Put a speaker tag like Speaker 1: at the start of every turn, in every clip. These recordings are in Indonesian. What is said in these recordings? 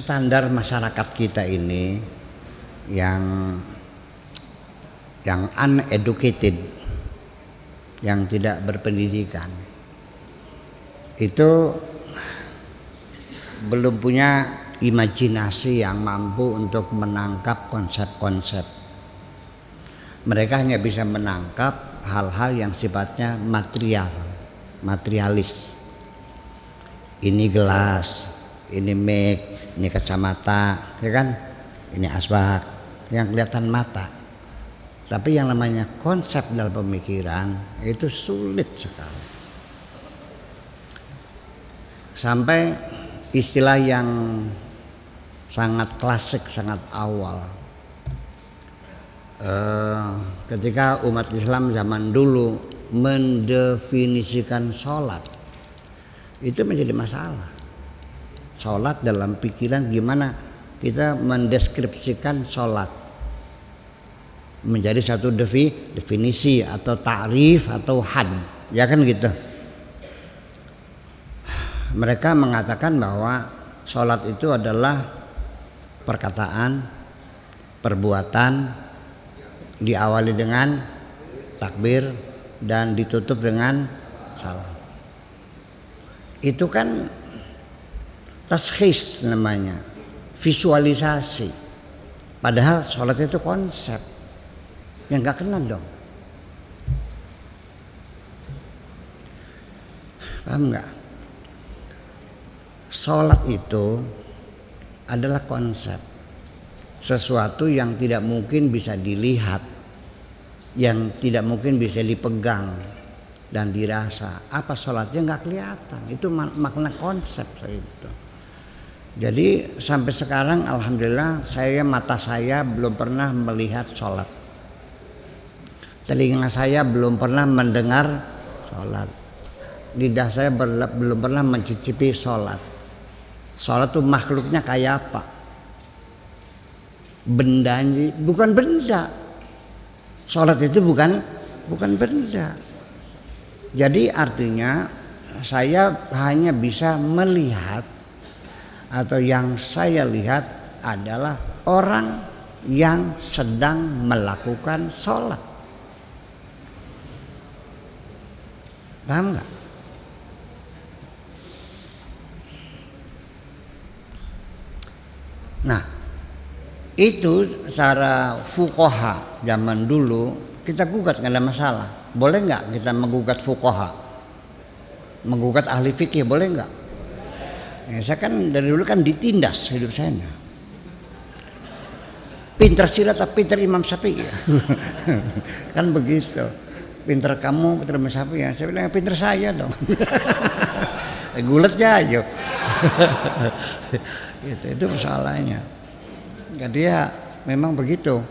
Speaker 1: standar masyarakat kita ini yang yang uneducated yang tidak berpendidikan itu belum punya imajinasi yang mampu untuk menangkap konsep-konsep. Mereka hanya bisa menangkap hal-hal yang sifatnya material, materialis. Ini gelas, ini mic, ini kacamata, ya kan? Ini asbak yang kelihatan mata. Tapi yang namanya konsep dalam pemikiran itu sulit sekali. Sampai istilah yang sangat klasik, sangat awal. Eh, ketika umat Islam zaman dulu mendefinisikan sholat, itu menjadi masalah. Sholat dalam pikiran gimana? Kita mendeskripsikan sholat. Menjadi satu definisi atau ta'rif atau had. Ya kan gitu? Mereka mengatakan bahwa sholat itu adalah perkataan perbuatan diawali dengan takbir dan ditutup dengan salam. Itu kan tashis namanya. Visualisasi. Padahal sholat itu konsep. Yang nggak kenal dong. Paham nggak? Sholat itu adalah konsep. Sesuatu yang tidak mungkin bisa dilihat yang tidak mungkin bisa dipegang dan dirasa. Apa sholatnya nggak kelihatan? Itu makna konsep itu jadi sampai sekarang alhamdulillah saya mata saya belum pernah melihat sholat. Telinga saya belum pernah mendengar sholat. Lidah saya belum pernah mencicipi sholat. Sholat itu makhluknya kayak apa? Benda bukan benda. Sholat itu bukan bukan benda. Jadi artinya saya hanya bisa melihat atau yang saya lihat adalah orang yang sedang melakukan sholat Paham nggak? Nah, itu cara fukoha zaman dulu kita gugat nggak ada masalah. Boleh nggak kita menggugat fukoha? Menggugat ahli fikih boleh nggak? Ya, saya kan dari dulu kan ditindas hidup saya. Pinter silat tapi pinter Imam Syafi'i. kan begitu. Pinter kamu pinter siapa ya saya bilang pinter saya dong. Guletnya aja gitu, itu persoalannya jadi ya memang begitu.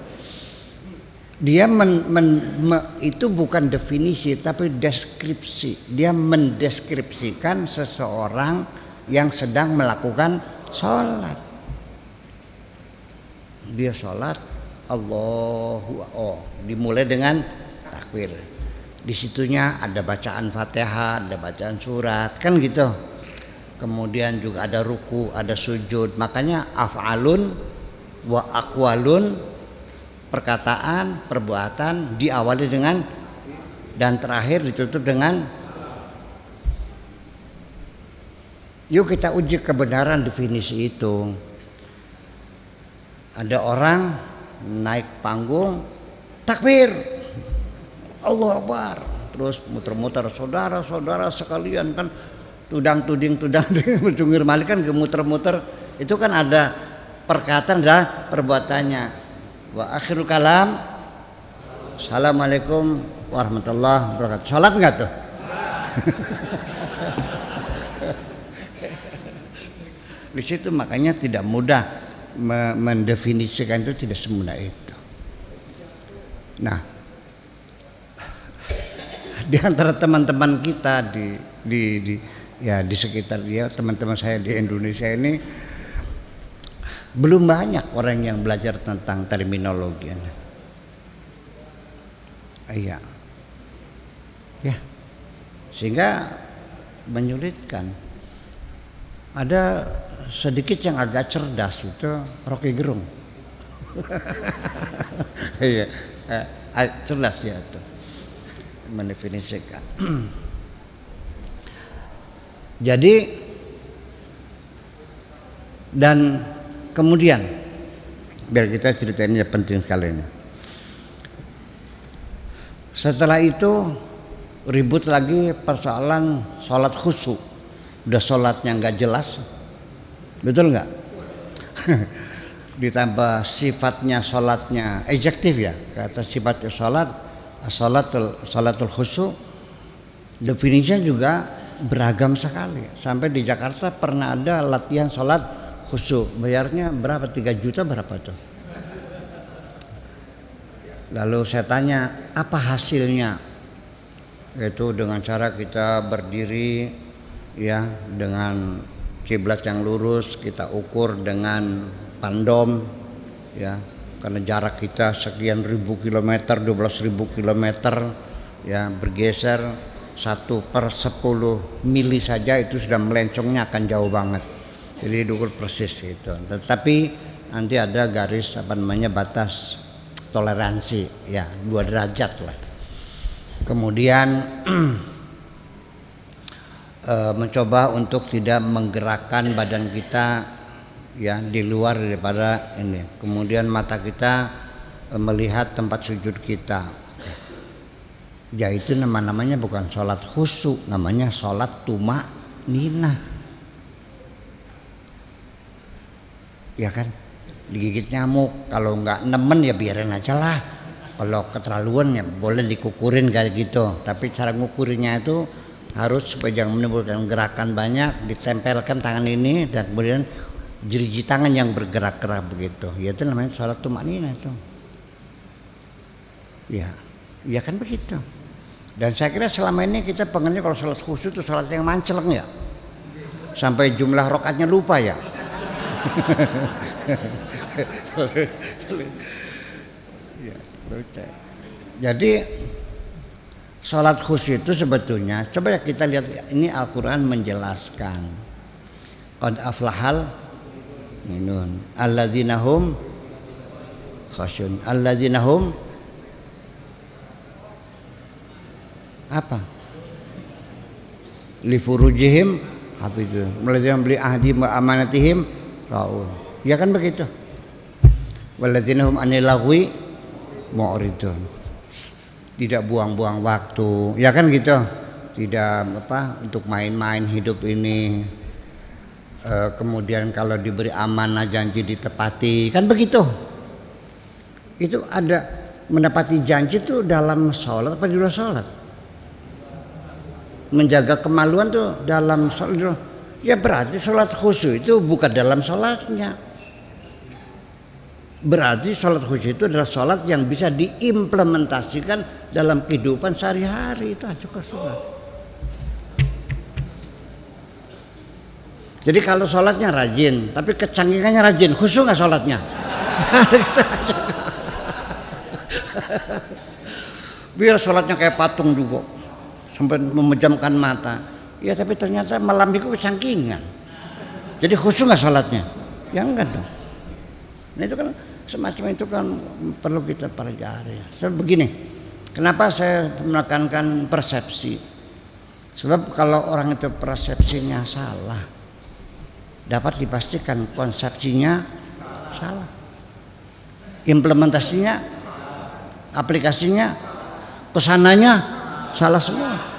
Speaker 1: Dia men, men, me, itu bukan definisi tapi deskripsi. Dia mendeskripsikan seseorang yang sedang melakukan sholat dia sholat Allahu oh dimulai dengan takbir di situnya ada bacaan Fatihah, ada bacaan surat, kan gitu. Kemudian juga ada ruku, ada sujud. Makanya af'alun wa aqwalun perkataan, perbuatan diawali dengan dan terakhir ditutup dengan Yuk kita uji kebenaran definisi itu. Ada orang naik panggung takbir. Allah Akbar. Terus muter-muter saudara-saudara sekalian kan. Tudang tuding tudang tuding malik kan muter-muter. Itu kan ada perkataan dan perbuatannya. Wa akhirul kalam. Assalamualaikum warahmatullahi wabarakatuh. Salat nggak tuh di situ makanya tidak mudah mendefinisikan itu tidak semudah itu nah di antara teman-teman kita di, di, di ya di sekitar dia teman-teman saya di Indonesia ini belum banyak orang yang belajar tentang terminologi. Iya. Ya. Sehingga menyulitkan. Ada sedikit yang agak cerdas itu Rocky Gerung. Iya, eh, cerdas dia itu mendefinisikan. Jadi dan kemudian biar kita ceritainnya penting sekali ini. Setelah itu ribut lagi persoalan sholat khusyuk. Udah sholatnya nggak jelas, betul nggak? Ditambah sifatnya sholatnya ejektif ya, kata sifatnya sholat, sholatul sholatul khusyuk. Definisinya juga beragam sekali. Sampai di Jakarta pernah ada latihan sholat khusyuk. Bayarnya berapa? 3 juta berapa tuh? Lalu saya tanya, apa hasilnya? Itu dengan cara kita berdiri ya dengan kiblat yang lurus, kita ukur dengan pandom ya. Karena jarak kita sekian ribu kilometer, 12 ribu kilometer ya bergeser satu per sepuluh mili saja itu sudah melencongnya akan jauh banget. Jadi diukur persis itu. Tetapi nanti ada garis apa namanya batas toleransi ya dua derajat lah. Kemudian e, mencoba untuk tidak menggerakkan badan kita ya di luar daripada ini. Kemudian mata kita e, melihat tempat sujud kita. Ya itu nama-namanya bukan sholat khusyuk namanya sholat tuma nina ya kan? Digigit nyamuk kalau nggak nemen ya biarin aja lah. Kalau keterlaluan ya boleh dikukurin kayak gitu. Tapi cara ngukurnya itu harus supaya jangan menimbulkan gerakan banyak ditempelkan tangan ini dan kemudian jeriji tangan yang bergerak-gerak begitu ya itu namanya sholat tumak nina itu ya ya kan begitu dan saya kira selama ini kita pengennya kalau sholat khusyuk itu sholat yang manceleng ya. Sampai jumlah rokatnya lupa ya. Jadi sholat khusyuk itu sebetulnya coba ya kita lihat ini Al-Quran menjelaskan. Qad aflahal minun. Alladzinahum khasyun alladzinahum apa? Li furujihim hafizun yang beli ahdi amanatihim raul ya kan begitu? Walladzina hum anil lagwi mu'ridun tidak buang-buang waktu. Ya kan gitu? Tidak apa untuk main-main hidup ini. E, kemudian kalau diberi amanah janji ditepati. Kan begitu? Itu ada mendapati janji itu dalam sholat apa di luar sholat? Menjaga kemaluan tuh dalam sholat. Ya berarti sholat khusyuk itu bukan dalam sholatnya berarti sholat khusyuk itu adalah sholat yang bisa diimplementasikan dalam kehidupan sehari-hari. Itu aja sholat. Jadi kalau sholatnya rajin tapi kecanggihannya rajin khusyuk nggak sholatnya? Biar sholatnya kayak patung juga sampai memejamkan mata. Ya tapi ternyata malam itu kecangkingan jadi khusyuk nggak sholatnya? Ya enggak dong. Nah itu kan semacam itu kan perlu kita pelajari. So, begini kenapa saya menekankan persepsi? Sebab kalau orang itu persepsinya salah dapat dipastikan konsepsinya salah. Implementasinya aplikasinya pesanannya salah semua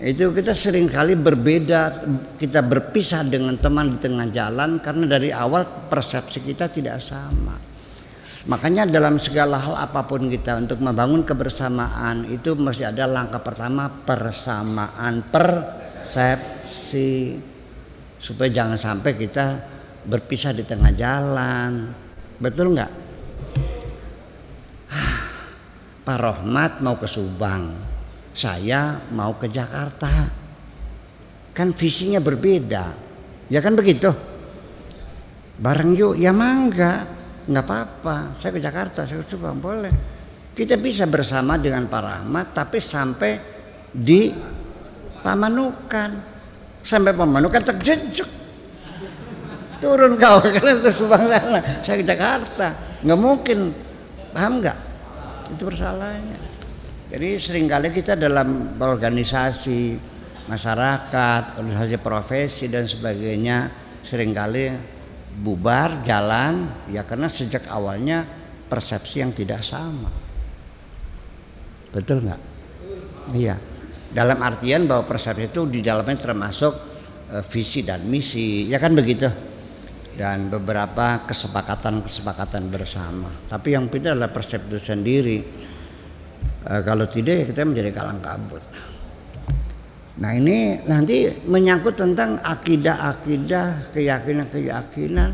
Speaker 1: itu kita sering kali berbeda kita berpisah dengan teman di tengah jalan karena dari awal persepsi kita tidak sama. Makanya dalam segala hal apa pun kita untuk membangun kebersamaan itu mesti ada langkah pertama persamaan persepsi. Supaya jangan sampai kita berpisah di tengah jalan. Betul nggak? Pak Rohmat mau ke Subang, saya mau ke Jakarta. Kan visinya berbeda. Ya kan begitu? Bareng yuk, ya mangga, nggak apa-apa. Saya ke Jakarta, saya ke boleh. Kita bisa bersama dengan Pak Rahmat, tapi sampai di Pamanukan. Sampai pemandu kan terjejek. Turun kau kalian terus Subang. Saya ke Jakarta. Nggak mungkin. Paham nggak? Itu persoalannya. Jadi sering kali kita dalam organisasi masyarakat, organisasi profesi dan sebagainya sering kali bubar jalan ya karena sejak awalnya persepsi yang tidak sama. Betul nggak? Iya. Dalam artian bahwa persepsi itu di dalamnya termasuk uh, visi dan misi, ya kan begitu. Dan beberapa kesepakatan-kesepakatan bersama. Tapi yang penting adalah persepsi itu sendiri e, kalau tidak ya kita menjadi kalang kabut. Nah ini nanti menyangkut tentang akidah-akidah, keyakinan-keyakinan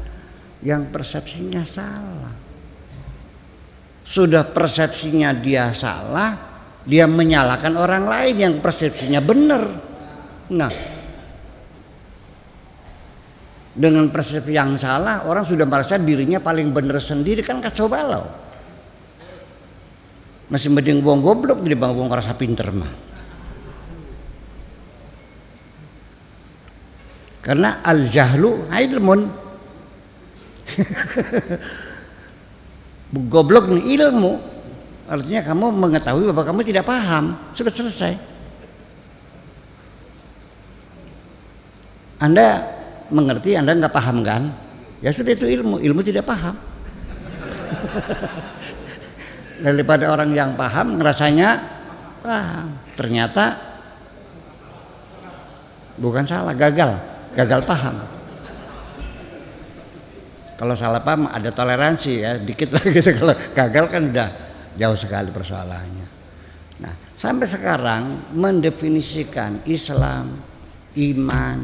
Speaker 1: yang persepsinya salah. Sudah persepsinya dia salah, dia menyalahkan orang lain yang persepsinya benar. Nah, dengan persepsi yang salah, orang sudah merasa dirinya paling benar sendiri kan kacau balau masih mending buang goblok jadi bang buang rasa pinter mah. Karena al jahlu ilmun. Goblok nih ilmu. Artinya kamu mengetahui bahwa kamu tidak paham. Sudah selesai. Anda mengerti anda nggak paham kan? Ya sudah itu ilmu. Ilmu tidak paham daripada orang yang paham ngerasanya paham. Ternyata bukan salah gagal. Gagal paham. Kalau salah paham ada toleransi ya dikit lah gitu. Kalau gagal kan udah jauh sekali persoalannya. Nah sampai sekarang mendefinisikan Islam iman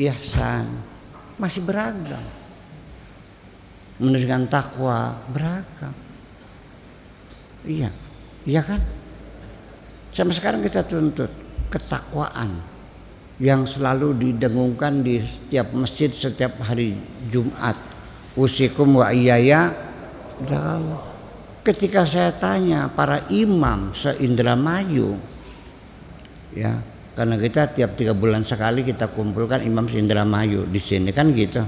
Speaker 1: ihsan masih beragam. Mendefinisikan takwa beragam Iya, iya kan? Sampai sekarang kita tuntut ketakwaan yang selalu didengungkan di setiap masjid setiap hari Jumat. Usikum wa iyaya Ketika saya tanya para imam se-Indramayu ya, karena kita tiap tiga bulan sekali kita kumpulkan imam se-Indramayu di sini kan gitu.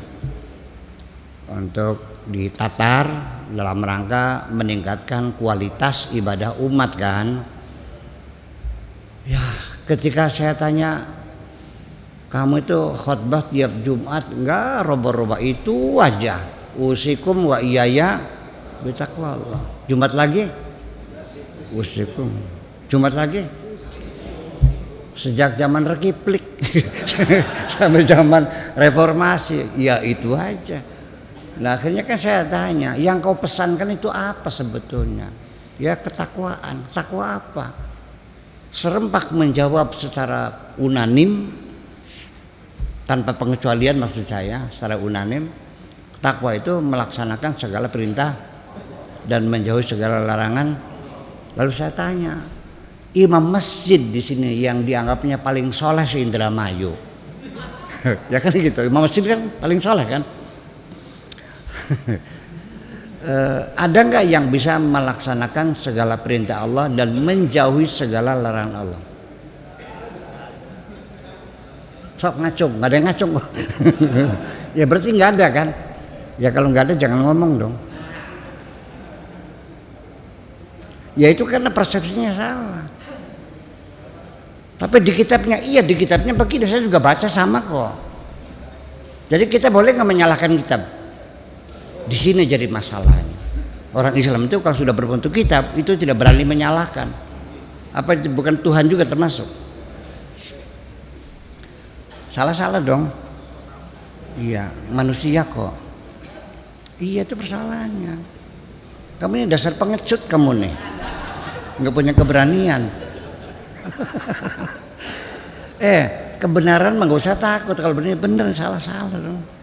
Speaker 1: Untuk ditatar dalam rangka meningkatkan kualitas ibadah umat kan? Ya ketika saya tanya kamu itu khutbah tiap Jumat? Enggak roba-roba itu aja. Usikum wa iyaya bitaqwa Allah Jumat lagi? Usikum. Jumat lagi? Sejak zaman rekiplik sampai zaman reformasi. Ya itu aja Nah akhirnya kan saya tanya, yang kau pesankan itu apa sebetulnya? Ya ketakwaan, takwa apa? Serempak menjawab secara unanim tanpa pengecualian maksud saya secara unanim takwa itu melaksanakan segala perintah dan menjauhi segala larangan lalu saya tanya imam masjid di sini yang dianggapnya paling soleh se Indramayu ya kan gitu imam masjid kan paling soleh kan ada nggak yang bisa melaksanakan segala perintah Allah dan menjauhi segala larangan Allah? Sok ngacung, nggak ada yang ngacung ya berarti nggak ada kan? Ya kalau nggak ada jangan ngomong dong. Ya itu karena persepsinya salah. Tapi di kitabnya iya di kitabnya begini saya juga baca sama kok. Jadi kita boleh nggak menyalahkan kitab? Di sini jadi masalahnya. Orang Islam itu kalau sudah berbentuk kitab itu tidak berani menyalahkan. Apa itu bukan Tuhan juga termasuk? Salah-salah dong. Iya, manusia kok. Iya itu persoalannya. Kamu ini dasar pengecut kamu nih. Nggak punya keberanian. eh, kebenaran mah gak usah takut kalau benar benar salah-salah dong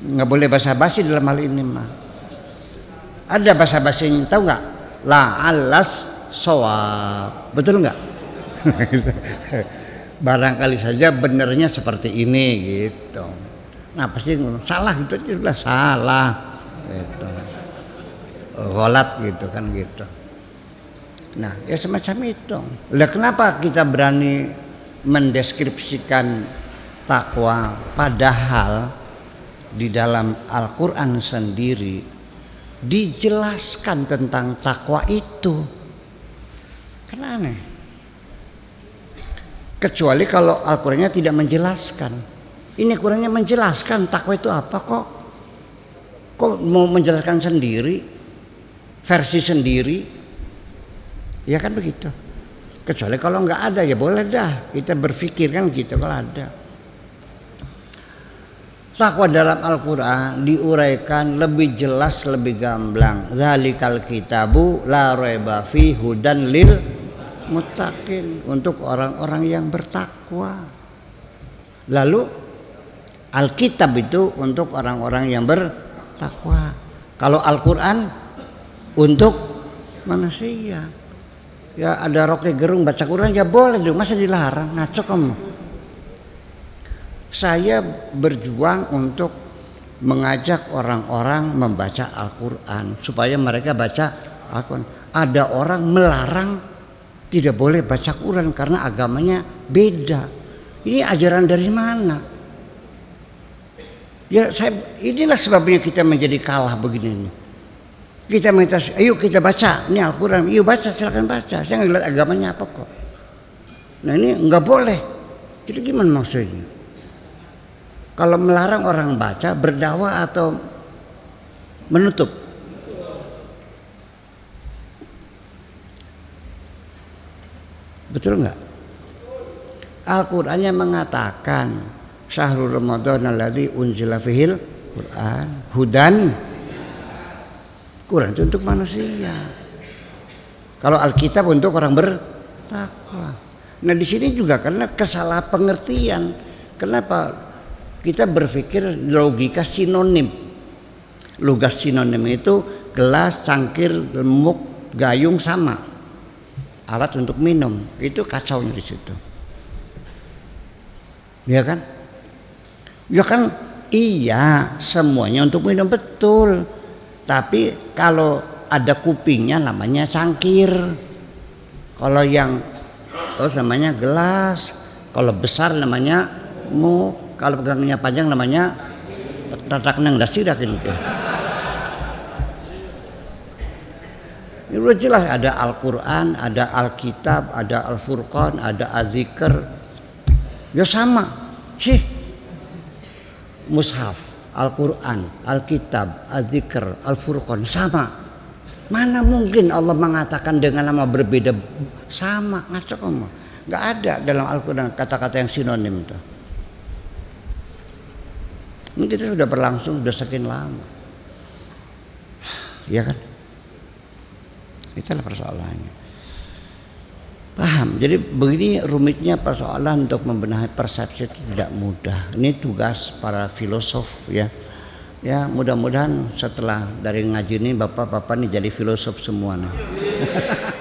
Speaker 1: nggak boleh basa-basi dalam hal ini mah ada basa-basinya tahu nggak? La alas soab betul nggak? Barangkali saja benernya seperti ini gitu. Nah pasti salah itu sudah salah gitu. Golat gitu kan gitu. Nah ya semacam itu. Lah kenapa kita berani mendeskripsikan takwa? Padahal di dalam Al-Qur'an sendiri dijelaskan tentang takwa itu. Kan aneh. Kecuali kalau Al-Qur'annya tidak menjelaskan. Ini kurangnya menjelaskan takwa itu apa kok? Kok mau menjelaskan sendiri? Versi sendiri? Ya kan begitu. Kecuali kalau nggak ada ya boleh dah kita berpikir kan gitu kalau ada. Takwa dalam Al-Quran diuraikan lebih jelas, lebih gamblang. Zalikal kitabu la raiba fi hudan lil muttaqin untuk orang-orang yang bertakwa. Lalu Alkitab itu untuk orang-orang yang bertakwa. Kalau Al-Quran untuk manusia. Ya ada roke gerung baca Quran ya boleh dong, masa dilarang? Ngaco kamu. Saya berjuang untuk mengajak orang-orang membaca Al-Quran supaya mereka baca Al-Quran. Ada orang melarang tidak boleh baca Quran karena agamanya beda. Ini ajaran dari mana? Ya saya inilah sebabnya kita menjadi kalah begini. Kita minta, ayo kita baca ini Al-Quran, yuk baca silakan baca. Saya nggak lihat agamanya apa kok. Nah ini nggak boleh. Jadi gimana maksudnya? Kalau melarang orang baca, berdakwah atau menutup? Betul nggak? Al-Qur'annya mengatakan syahrul Ramadan alladzi unzila fihil Quran hudan Quran itu untuk manusia. Kalau Alkitab untuk orang bertakwa. Nah di sini juga karena kesalah pengertian. Kenapa kita berpikir logika sinonim? Logika sinonim itu gelas, cangkir, lemuk, gayung sama. Alat untuk minum. Itu kacau di situ. Ya kan? Ya kan iya semuanya untuk minum betul tapi kalau ada kupingnya namanya cangkir. Kalau yang terus namanya gelas. Kalau besar namanya mu. Kalau pegangnya panjang namanya tatak nang dasirak ini. Ini udah jelas ada Al-Quran, ada Alkitab, ada Al-Furqan, ada Az-Zikr. Ya sama. Sih. Mushaf. Al-Quran, Alkitab, Al-Zikr, Al-Furqan sama. Mana mungkin Allah mengatakan dengan nama berbeda sama ngaco kamu. Gak ada dalam Al-Quran kata-kata yang sinonim itu. Ini kita sudah berlangsung sudah sekian lama. Ya kan? Itulah persoalannya. Paham? Jadi begini rumitnya persoalan untuk membenahi persepsi itu tidak mudah. Ini tugas para filosof ya. Ya mudah-mudahan setelah dari ngaji ini bapak-bapak ini jadi filosof semua nih.